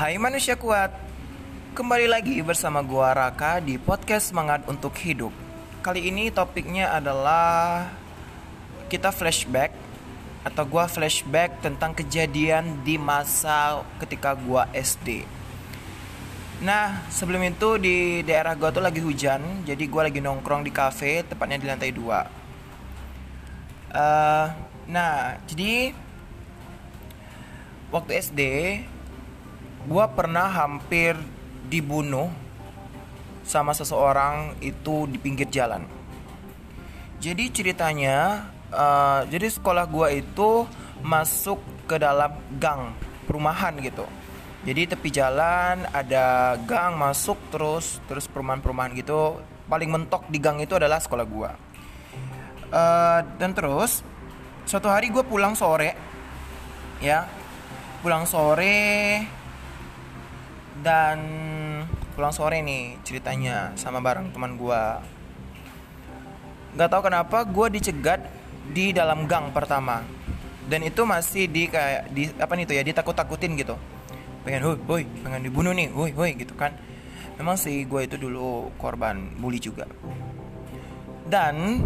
Hai manusia kuat Kembali lagi bersama gua Raka di podcast Semangat untuk Hidup. Kali ini topiknya adalah Kita flashback Atau gua flashback tentang kejadian di masa ketika gua SD Nah sebelum itu di daerah gua tuh lagi hujan Jadi gua lagi nongkrong di cafe Tepatnya di lantai 2 uh, Nah jadi Waktu SD Gua pernah hampir dibunuh sama seseorang itu di pinggir jalan. Jadi ceritanya, uh, jadi sekolah gua itu masuk ke dalam gang perumahan gitu. Jadi tepi jalan ada gang masuk terus terus perumahan-perumahan gitu. Paling mentok di gang itu adalah sekolah gua. Uh, dan terus suatu hari gue pulang sore, ya pulang sore dan pulang sore nih ceritanya sama bareng teman gue nggak tahu kenapa gue dicegat di dalam gang pertama. Dan itu masih di kayak di apa nih tuh ya ditakut-takutin gitu. Pengen woi woi pengen dibunuh nih woi woi gitu kan. Memang sih gue itu dulu korban bully juga. Dan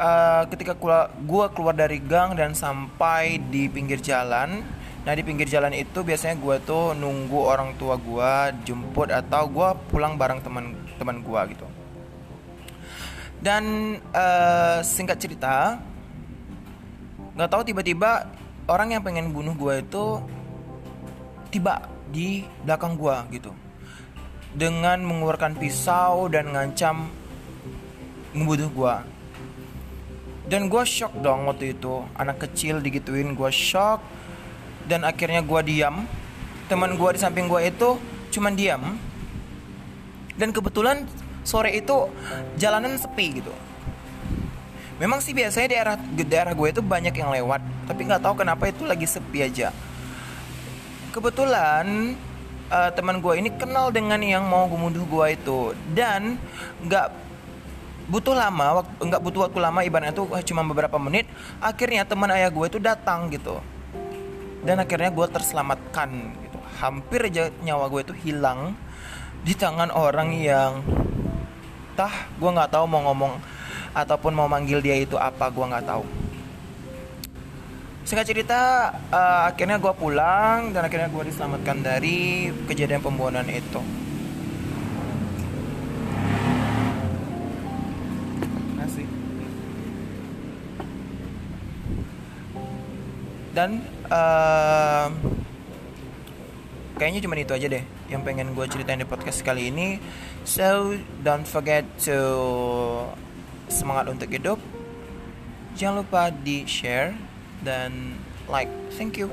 uh, ketika gue keluar dari gang dan sampai di pinggir jalan Nah di pinggir jalan itu biasanya gue tuh nunggu orang tua gue jemput atau gue pulang bareng teman-teman gue gitu. Dan uh, singkat cerita, nggak tahu tiba-tiba orang yang pengen bunuh gue itu tiba di belakang gue gitu, dengan mengeluarkan pisau dan ngancam membunuh gue. Dan gue shock dong waktu itu, anak kecil digituin gue shock dan akhirnya gue diam. Teman gue di samping gue itu cuman diam. Dan kebetulan sore itu jalanan sepi gitu. Memang sih biasanya daerah daerah gue itu banyak yang lewat tapi nggak tahu kenapa itu lagi sepi aja. Kebetulan uh, teman gue ini kenal dengan yang mau membunuh gue itu. Dan nggak butuh lama nggak butuh waktu lama ibaratnya tuh cuma beberapa menit akhirnya teman ayah gue itu datang gitu dan akhirnya gue terselamatkan gitu. Hampir aja nyawa gue itu hilang di tangan orang yang tah gue nggak tahu mau ngomong ataupun mau manggil dia itu apa gue nggak tahu. Singkat cerita uh, akhirnya gue pulang dan akhirnya gue diselamatkan dari kejadian pembunuhan itu dan uh, kayaknya cuma itu aja deh yang pengen gue ceritain di podcast kali ini. So don't forget to semangat untuk hidup. Jangan lupa di share dan like. Thank you